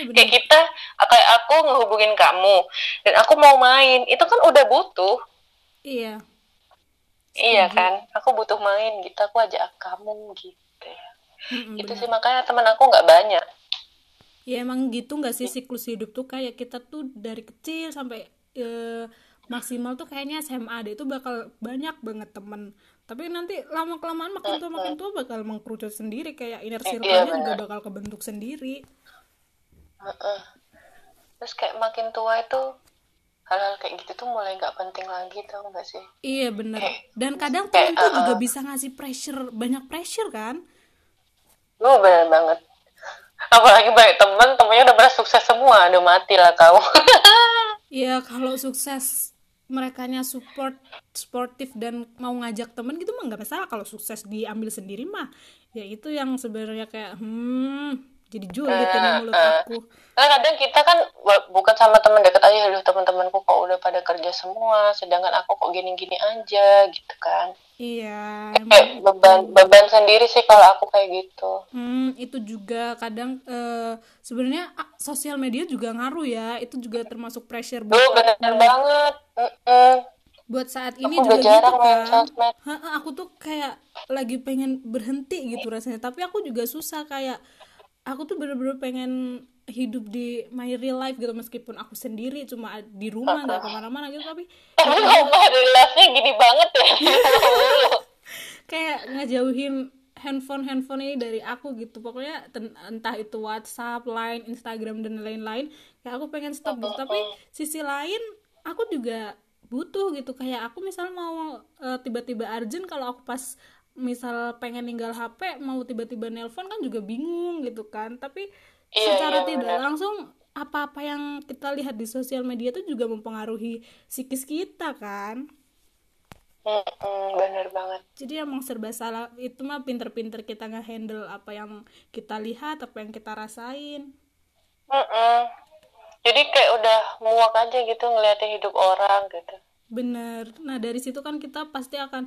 Bener. kayak kita kayak aku ngehubungin kamu dan aku mau main itu kan udah butuh. Iya. Iya kan aku butuh main gitu aku ajak kamu gitu ya. Mm-mm, itu bener. sih makanya teman aku nggak banyak. Ya emang gitu nggak sih siklus hidup tuh? Kayak kita tuh dari kecil sampai eh, maksimal tuh kayaknya SMA deh itu bakal banyak banget temen tapi nanti lama kelamaan makin tua makin tua bakal mengkerucut sendiri kayak inner Iya, circle-nya juga bener. bakal kebentuk sendiri. Terus kayak makin tua itu hal-hal kayak gitu tuh mulai nggak penting lagi tau nggak sih? Iya bener dan kadang temen tuh juga bisa ngasih pressure banyak pressure kan? Lu bener banget. Apalagi banyak temen temennya udah pernah sukses semua udah mati lah kau Iya kalau sukses merekanya support sportif dan mau ngajak temen gitu mah nggak masalah. Kalau sukses diambil sendiri mah ya itu yang sebenarnya kayak hmm jadi julid ini mulut aku Nah, kadang kita kan bukan sama teman dekat aja, aduh teman-temanku kok udah pada kerja semua, sedangkan aku kok gini-gini aja gitu kan. iya Kayak emang beban beban sendiri sih kalau aku kayak gitu. hmm, itu juga kadang eh, sebenarnya ah, sosial media juga ngaruh ya itu juga termasuk pressure buat bener banget. Mm-mm. buat saat ini Aku juga gitu kan. Ha-ha, aku tuh kayak lagi pengen berhenti gitu rasanya tapi aku juga susah kayak aku tuh bener-bener pengen hidup di my real life gitu meskipun aku sendiri cuma di rumah nggak ke mana-mana gitu tapi Emang rumah relasinya gini banget ya. kayak ngejauhin handphone handphone ini dari aku gitu pokoknya entah itu WhatsApp, Line, Instagram dan lain-lain kayak aku pengen stop gitu. Tapi sisi lain aku juga butuh gitu kayak aku misal mau eh, tiba-tiba urgent kalau aku pas misal pengen ninggal HP mau tiba-tiba nelpon kan juga bingung gitu kan tapi Iya, secara iya, tidak langsung apa-apa yang kita lihat di sosial media itu juga mempengaruhi psikis kita kan bener banget. jadi emang serba salah itu mah pinter-pinter kita nge-handle apa yang kita lihat apa yang kita rasain Mm-mm. Jadi kayak udah muak aja gitu ngeliatin hidup orang gitu. bener nah dari situ kan kita pasti akan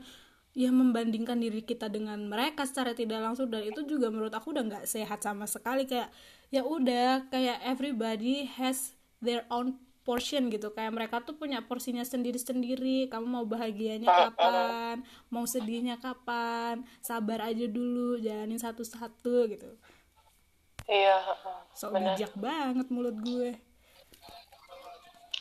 ya membandingkan diri kita dengan mereka secara tidak langsung. Dan itu juga menurut aku udah nggak sehat sama sekali. Kayak ya udah kayak everybody has their own portion gitu. Kayak mereka tuh punya porsinya sendiri-sendiri. Kamu mau bahagianya kapan? Mau sedihnya kapan? Sabar aja dulu jalanin satu-satu gitu. Iya, sok bijak banget mulut gue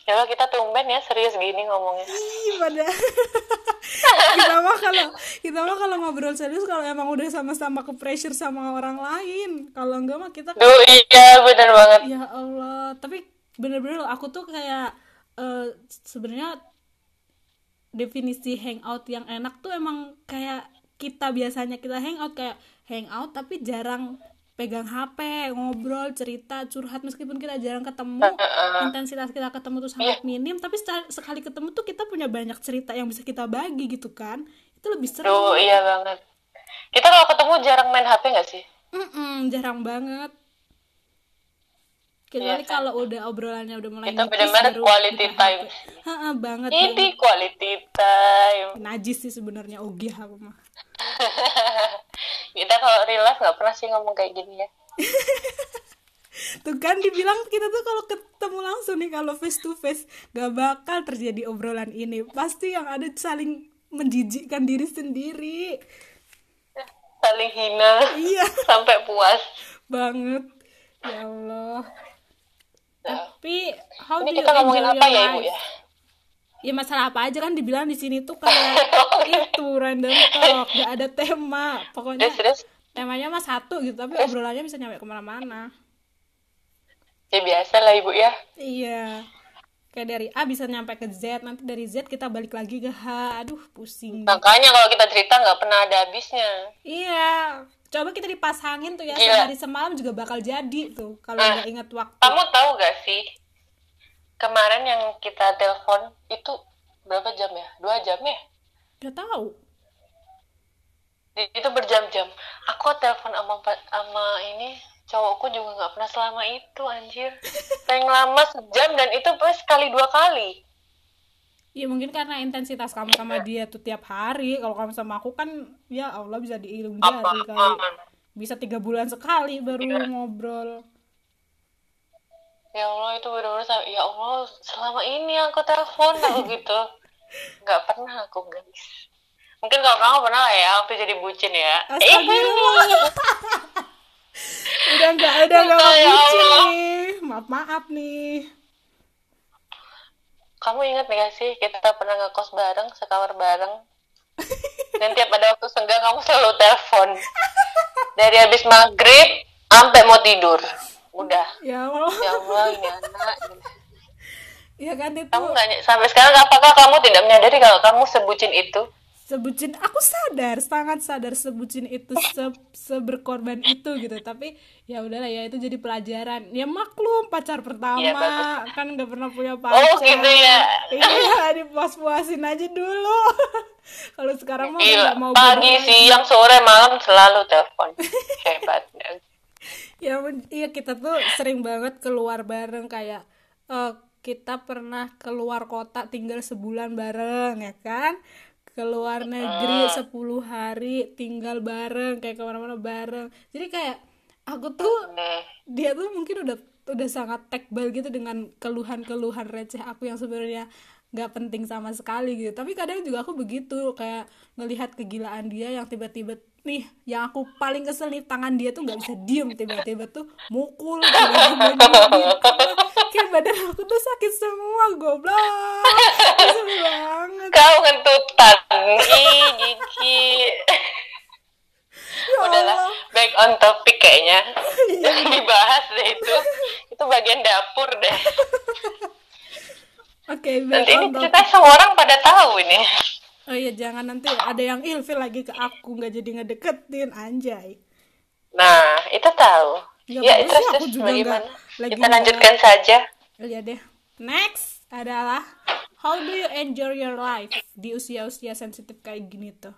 Ya kita tumben ya serius gini ngomongnya. Ih, pada kita mah kalau kita mah kalau ngobrol serius kalau emang udah sama-sama ke pressure sama orang lain. Kalau enggak mah kita Duh, iya bener banget. ya Allah. Tapi bener-bener aku tuh kayak eh, sebenarnya definisi hangout yang enak tuh emang kayak kita biasanya kita hangout kayak hangout tapi jarang pegang HP, ngobrol, cerita, curhat meskipun kita jarang ketemu, intensitas kita ketemu tuh sangat minim, tapi sekali ketemu tuh kita punya banyak cerita yang bisa kita bagi gitu kan. Itu lebih seru. Duh, iya banget. Kita kalau ketemu jarang main HP nggak sih? Mm-mm, jarang banget. Kecuali Iya kan? kalau udah obrolannya udah mulai nipis, benar-benar quality time. Ha-ha, banget. Ini quality time. Najis sih sebenarnya ogih aku mah. Kita kalau real life nggak pernah sih ngomong kayak gini ya. Tuh kan dibilang kita tuh kalau ketemu langsung nih kalau face to face gak bakal terjadi obrolan ini. Pasti yang ada saling menjijikkan diri sendiri. Saling hina Iya, sampai puas. banget. Ya Allah. Tapi how Ini do you kita ngomongin enjoy apa ya ibu ya? Ya masalah apa aja kan dibilang di sini tuh kayak itu random talk, gak ada tema. Pokoknya Terus terus temanya mah satu gitu, tapi obrolannya bisa nyampe ke mana-mana. ya biasa lah ibu ya. Iya. Kayak dari A bisa nyampe ke Z, nanti dari Z kita balik lagi ke H. Aduh, pusing. Makanya kalau kita cerita nggak pernah ada habisnya. Iya. Coba kita dipasangin tuh ya Gila. sehari semalam juga bakal jadi tuh kalau nggak ingat waktu. Kamu tahu gak sih kemarin yang kita telepon itu berapa jam ya? Dua jam ya? Udah tahu. Itu berjam-jam. Aku telepon sama sama ini cowokku juga nggak pernah selama itu anjir. Paling lama sejam dan itu pas sekali dua kali. Ya mungkin karena intensitas kamu sama dia tuh tiap hari. Kalau kamu sama aku kan ya Allah bisa dihitung jari kali. Bisa tiga bulan sekali baru ngobrol. Ya Allah itu benar-benar ya Allah selama ini aku telepon aku gitu. Nggak pernah aku guys. Mungkin kalau kamu pernah lah ya waktu jadi bucin ya. Astagfirullah. udah nggak udah nggak mau Ya bucin Allah. nih. Maaf maaf nih. Kamu ingat gak sih kita pernah ngekos bareng, sekamar bareng? Dan tiap ada waktu senggang kamu selalu telepon. Dari habis maghrib sampai mau tidur. Udah. Ya Allah. Ya Allah ini anak. Ya kan itu Kamu nggak ny- sampai sekarang apakah kamu tidak menyadari kalau kamu sebucin itu? sebutin aku sadar sangat sadar sebutin itu se seberkorban itu gitu tapi ya udahlah ya itu jadi pelajaran ya maklum pacar pertama Iya, bagus. kan nggak pernah punya pacar Oh gitu ya. iya dipuas-puasin aja dulu kalau sekarang mah nggak mau pagi, siang, sore, malam selalu telepon. Hebat. Ya iya kita tuh sering banget keluar bareng kayak eh, kita pernah keluar kota tinggal sebulan bareng ya kan? Keluar negeri 10 hari tinggal bareng kayak ke mana-mana bareng. Jadi kayak aku tuh dia tuh mungkin udah udah sangat tekbal gitu dengan keluhan-keluhan receh aku yang sebenarnya nggak penting sama sekali gitu tapi kadang juga aku begitu kayak ngelihat kegilaan dia yang tiba-tiba nih yang aku paling kesel nih tangan dia tuh nggak bisa diem tiba-tiba tuh mukul tiba-tiba kayak badan aku tuh sakit semua goblok kesel banget Kau ngentutan. Ih, Gigi. Ya Udahlah, back on topic kayaknya. Jangan dibahas deh itu. Itu bagian dapur deh. oke back Nanti ini cerita semua orang pada tahu ini. oh iya jangan nanti ada yang ilfil lagi ke aku nggak jadi ngedeketin anjay Nah, itu tahu. Nggak ya, apa-apa terus sih, aku juga bagaimana? lagi Kita lanjutkan saja. Iya deh. Next adalah how do you enjoy your life di usia-usia sensitif kayak gini tuh?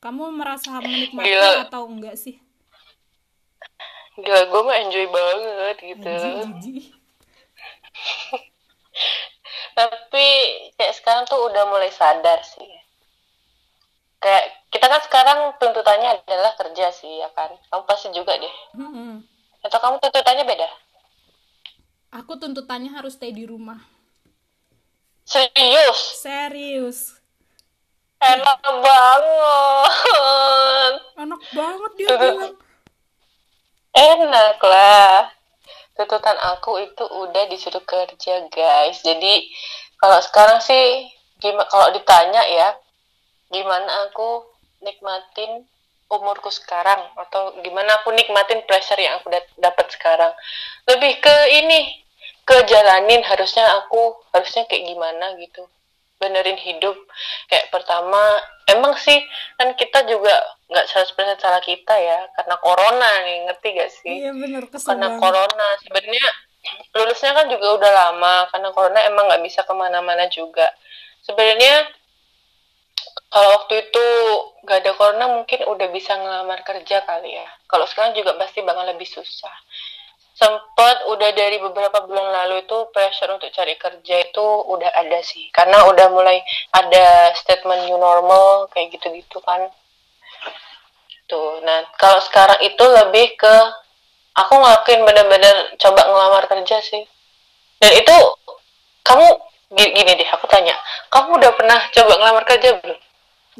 Kamu merasa menikmati Gila. atau enggak sih? Gila, gue mah enjoy banget gitu. Jijik. Tapi kayak sekarang tuh udah mulai sadar sih. Kayak kita kan sekarang tuntutannya adalah kerja sih, ya kan? Kamu pasti juga deh. Mm-mm. Atau kamu tuntutannya beda? Aku tuntutannya harus stay di rumah. Serius? Serius. Enak banget. Enak banget dia bilang. Enak lah. Tuntutan aku itu udah disuruh kerja guys. Jadi kalau sekarang sih gimana kalau ditanya ya gimana aku nikmatin umurku sekarang? Atau gimana aku nikmatin pressure yang aku dapat sekarang? Lebih ke ini ke jalanin harusnya aku harusnya kayak gimana gitu benerin hidup. Kayak pertama emang sih kan kita juga nggak 100% salah kita ya karena corona nih ngerti gak sih? Iya bener karena corona sebenarnya lulusnya kan juga udah lama karena corona emang nggak bisa ke mana-mana juga. Sebenarnya kalau waktu itu gak ada corona mungkin udah bisa ngelamar kerja kali ya. Kalau sekarang juga pasti bakal lebih susah sempat udah dari beberapa bulan lalu itu pressure untuk cari kerja itu udah ada sih. Karena udah mulai ada statement new normal kayak gitu-gitu kan. Tuh nah kalau sekarang itu lebih ke aku ngelakuin bener-bener coba ngelamar kerja sih. Dan itu kamu gini deh aku tanya. Kamu udah pernah coba ngelamar kerja belum?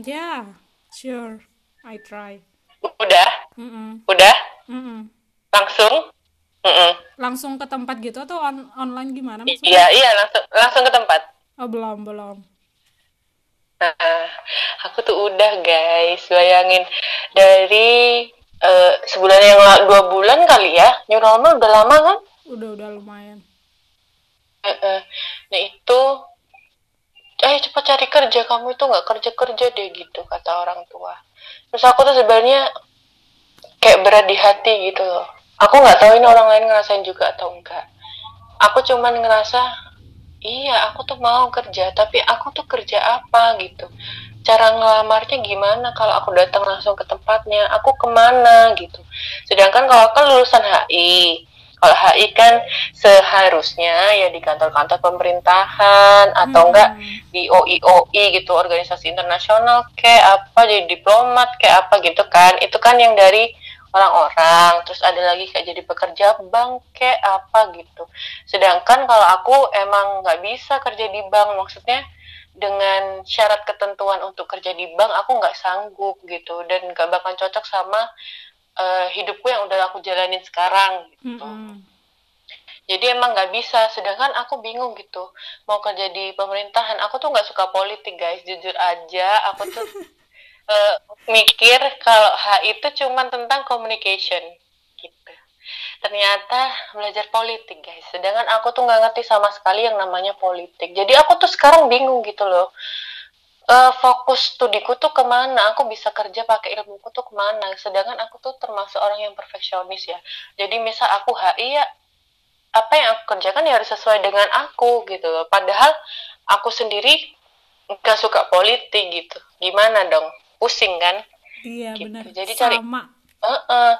Ya yeah, sure. I try. Udah? Mm -mm. udah? Mm -mm. langsung Mm-mm. Langsung ke tempat gitu atau on online gimana maksudnya? Iya, iya langsung langsung ke tempat. Oh, belum, belum. Nah, aku tuh udah guys, bayangin dari uh, sebulan yang lalu, dua bulan kali ya, new normal udah lama kan? Udah, udah lumayan. Uh-uh. Nah itu, eh cepat cari kerja, kamu itu nggak kerja-kerja deh gitu, kata orang tua. Terus aku tuh sebenarnya kayak berat di hati gitu loh aku nggak tahu ini orang lain ngerasain juga atau enggak. Aku cuman ngerasa iya aku tuh mau kerja tapi aku tuh kerja apa? gitu. Cara ngelamarnya gimana kalau aku datang langsung ke tempatnya? Aku ke mana? gitu. Sedangkan kalau aku lulusan HI kalau HI kan seharusnya ya di kantor-kantor pemerintahan atau hmm. enggak di OIOI gitu organisasi internasional kayak apa jadi diplomat kayak apa gitu kan. Itu kan yang dari orang-orang terus ada lagi kayak jadi pekerja bank kayak apa gitu. Sedangkan kalau aku emang nggak bisa kerja di bank maksudnya dengan syarat ketentuan untuk kerja di bank aku nggak sanggup gitu. Dan nggak bakal cocok sama uh, hidupku yang udah aku jalanin sekarang gitu. Mm -hmm. jadi emang nggak bisa. Sedangkan aku bingung gitu mau kerja di pemerintahan. Aku tuh nggak suka politik guys. Jujur aja aku tuh uh, mikir kalau H itu cuma tentang communication gitu. Ternyata belajar politik guys. Sedangkan aku tuh nggak ngerti sama sekali yang namanya politik. Jadi aku tuh sekarang bingung gitu loh. Uh, fokus studiku tuh ke mana? Aku bisa kerja pakai ilmuku tuh ke mana? Sedangkan aku tuh termasuk orang yang perfeksionis ya. Jadi misal aku HI ya apa yang aku kerjakan ya harus sesuai dengan aku gitu loh. Padahal aku sendiri nggak suka politik gitu. Gimana dong? Pusing kan? Iya gitu. benar. Jadi cari sama. Uh -uh.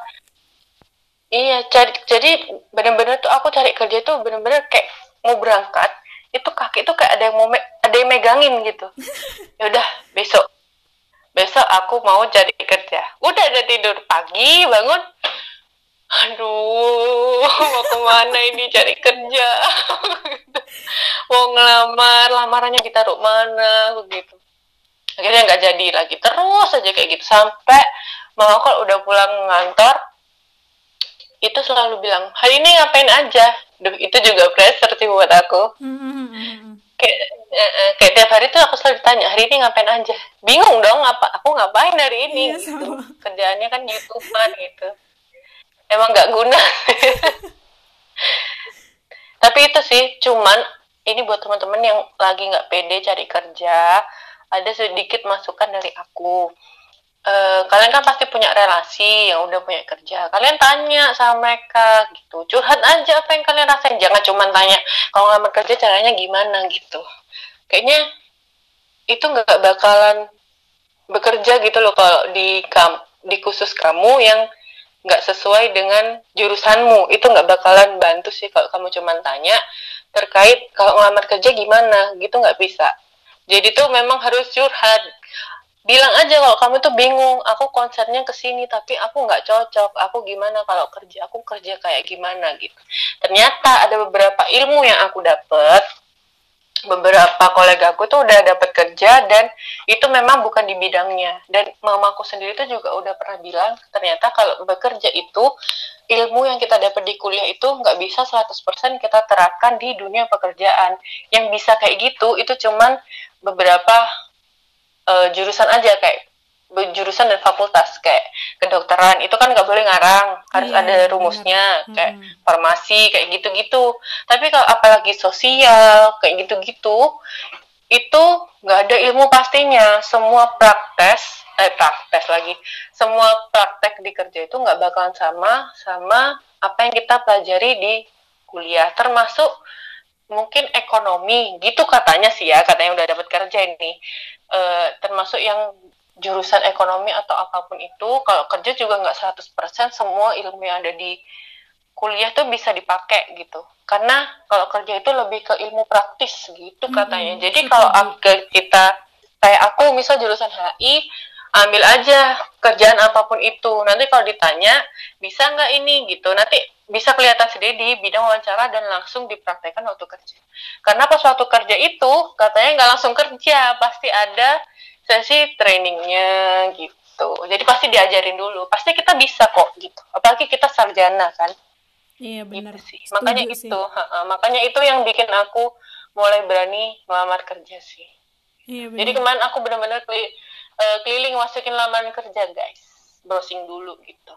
iya cari jadi benar-benar tuh aku cari kerja tuh benar-benar kayak mau berangkat itu kaki tuh kayak ada yang mau ada yang megangin gitu. Ya udah besok. Besok aku mau cari kerja. Udah ada tidur. Pagi bangun. Aduh mau ke mana ini cari kerja? Mau ngelamar lamarannya ditaruh mana begitu akhirnya nggak jadi lagi. Terus aja kayak gitu. Sampai mama kalau udah pulang ngantor itu selalu bilang hari ini ngapain aja? Duh, itu juga pressure sih buat aku. Kayak eh, kayak tiap hari tuh aku selalu ditanya hari ini ngapain aja? Bingung dong apa aku ngapain hari ini iya, gitu. kerjaannya kan youtuber gitu. Emang nggak guna. Tapi itu sih cuman ini buat teman-teman yang lagi nggak pede cari kerja ada sedikit masukan dari aku. Uh, kalian kan pasti punya relasi yang udah punya kerja. Kalian tanya sama mereka gitu. Curhat aja apa yang kalian rasain. Jangan cuma tanya kalau nggak kerja caranya gimana gitu. Kayaknya itu nggak bakalan bekerja gitu loh kalau di kam di khusus kamu yang nggak sesuai dengan jurusanmu itu nggak bakalan bantu sih kalau kamu cuma tanya terkait kalau ngelamar kerja gimana gitu nggak bisa jadi tuh memang harus curhat. Bilang aja kalau kamu tuh bingung aku konsernya ke sini tapi aku nggak cocok. Aku gimana kalau kerja? Aku kerja kayak gimana gitu. Ternyata ada beberapa ilmu yang aku dapet. Beberapa kolega aku tuh udah dapat kerja dan itu memang bukan di bidangnya. Dan mamaku sendiri tuh juga udah pernah bilang ternyata kalau bekerja itu ilmu yang kita dapat di kuliah itu nggak bisa 100% kita terapkan di dunia pekerjaan. Yang bisa kayak gitu itu cuman beberapa uh, jurusan aja kayak jurusan dan fakultas kayak kedokteran itu kan nggak boleh ngarang harus iya, ada rumusnya benar. kayak hmm. farmasi kayak gitu-gitu tapi kalau apalagi sosial kayak gitu-gitu itu nggak ada ilmu pastinya semua praktes eh praktes lagi semua praktek di kerja itu nggak bakalan sama sama apa yang kita pelajari di kuliah termasuk mungkin ekonomi gitu katanya sih ya katanya udah dapat kerja ini. E, termasuk yang jurusan ekonomi atau apa pun itu kalau kerja juga nggak 100% semua ilmu yang ada di kuliah tuh bisa dipakai gitu. Karena kalau kerja itu lebih ke ilmu praktis gitu katanya. Hmm, jadi kalau kita kayak aku misal jurusan HI ambil aja kerjaan apa pun itu. Nanti kalau ditanya bisa nggak ini? Gitu. Nanti bisa kelihatan sendiri di bidang wawancara dan langsung dipraktekkan waktu kerja. Karena pas waktu kerja itu katanya nggak langsung kerja pasti ada sesi trainingnya gitu. Jadi pasti diajarin dulu. Pasti kita bisa kok gitu. Apalagi kita sarjana kan. Iya benar. gitu sih makanya sih. itu ha -ha. makanya itu yang bikin aku mulai berani melamar kerja sih. Iya, benar. jadi kemarin aku benar-benar keli uh, keliling masukin lamaran kerja guys. Browsing dulu gitu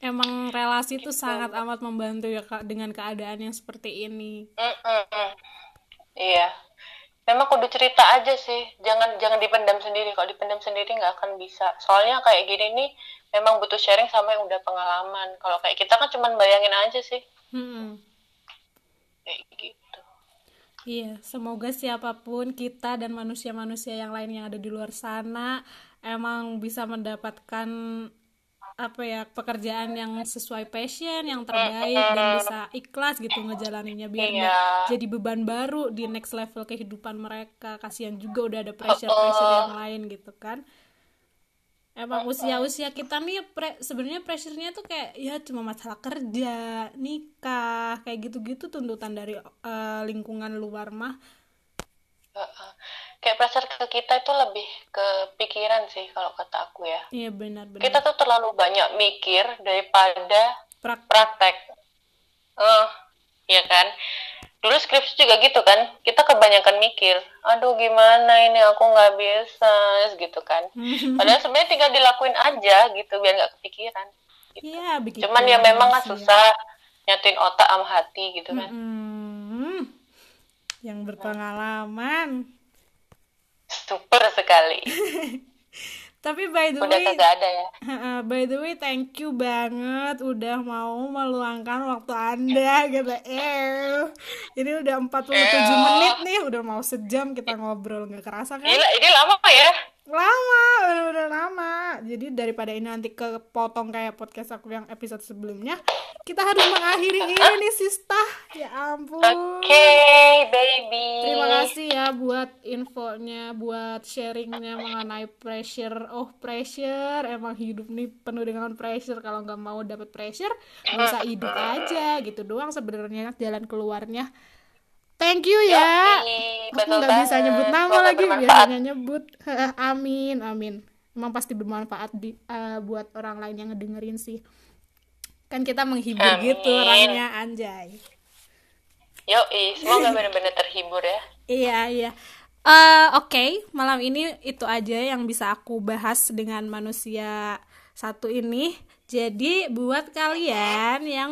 emang relasi itu gitu. sangat amat membantu ya kak dengan keadaan yang seperti ini. Mm -mm. iya. Memang kudu cerita aja sih. Jangan jangan dipendam sendiri. Kalau dipendam sendiri nggak akan bisa. Soalnya kayak gini nih memang butuh sharing sama yang udah pengalaman. Kalau kayak kita kan cuma bayangin aja sih. Hmm. kayak gitu. Iya semoga siapa pun kita dan manusia-manusia yang lain yang ada di luar sana emang bisa mendapatkan apa ya pekerjaan yang sesuai passion yang terbaik dan bisa ikhlas gitu ngejalaninnya biar yeah. jadi beban baru di next level kehidupan mereka. Kasihan juga udah ada pressure pressure yang lain gitu kan. Emang usia-usia kita nih pre, sebenarnya pressure-nya tuh kayak ya cuma masalah kerja nikah kayak gitu-gitu tuntutan dari uh, lingkungan luar mah kayak pressure ke kita itu lebih ke pikiran sih kalau kata aku ya. Iya benar benar. Kita tuh terlalu banyak mikir daripada praktek, praktek. Uh, ya kan? Dulu skripsi juga gitu kan? Kita kebanyakan mikir aduh gimana ini? Aku nggak bisa gitu kan? Padahal sebenarnya tinggal dilakuin aja gitu biar nggak kepikiran. Gitu. ya, begitu. Cuman ya memang nggak susah nyatuin otak sama hati gitu kan. Hmm, yang berpengalaman. super tapi by the udah way kagak ada ya? By the way thank you banget udah mau meluangkan waktu anda gitu eh ini udah 47 menit nih udah mau sejam kita ngobrol nggak kerasa kan? Gila, ini lama ya lama udah-udah lama. Jadi daripada ini nanti kepotong kayak podcast aku yang episode sebelumnya kita harus mengakhiri ini nih Sista. Ya ampun. Oke okay, baby. Terima kasih ya buat infonya buat sharingnya mengenai pressure. Oh pressure. Emang hidup nih penuh dengan pressure. Kalau nggak mau dapat pressure nggak usah hidup aja gitu doang sebenarnya jalan keluarnya Thank you ya. Yoi, Aku nggak bisa nyebut nama Semoga lagi, biasanya nyebut. amin, amin. Emang pasti bermanfaat di uh, buat orang lain yang ngedengerin sih. Kan kita menghibur amin. gitu orangnya, anjay. Yo, semoga benar-benar terhibur ya. iya, iya. Uh, Oke, okay. malam ini itu aja yang bisa aku bahas dengan manusia satu ini. Jadi buat kalian yang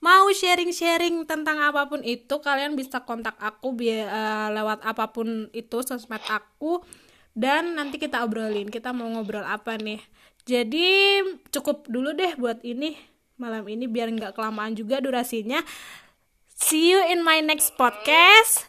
mau sharing-sharing tentang apa pun itu kalian bisa kontak aku biar uh, eh, lewat apa pun itu sosmed aku. Dan nanti kita obrolin kita mau ngobrol apa nih. Jadi cukup dulu deh buat ini malam ini biar nggak kelamaan juga durasinya. See you in my next podcast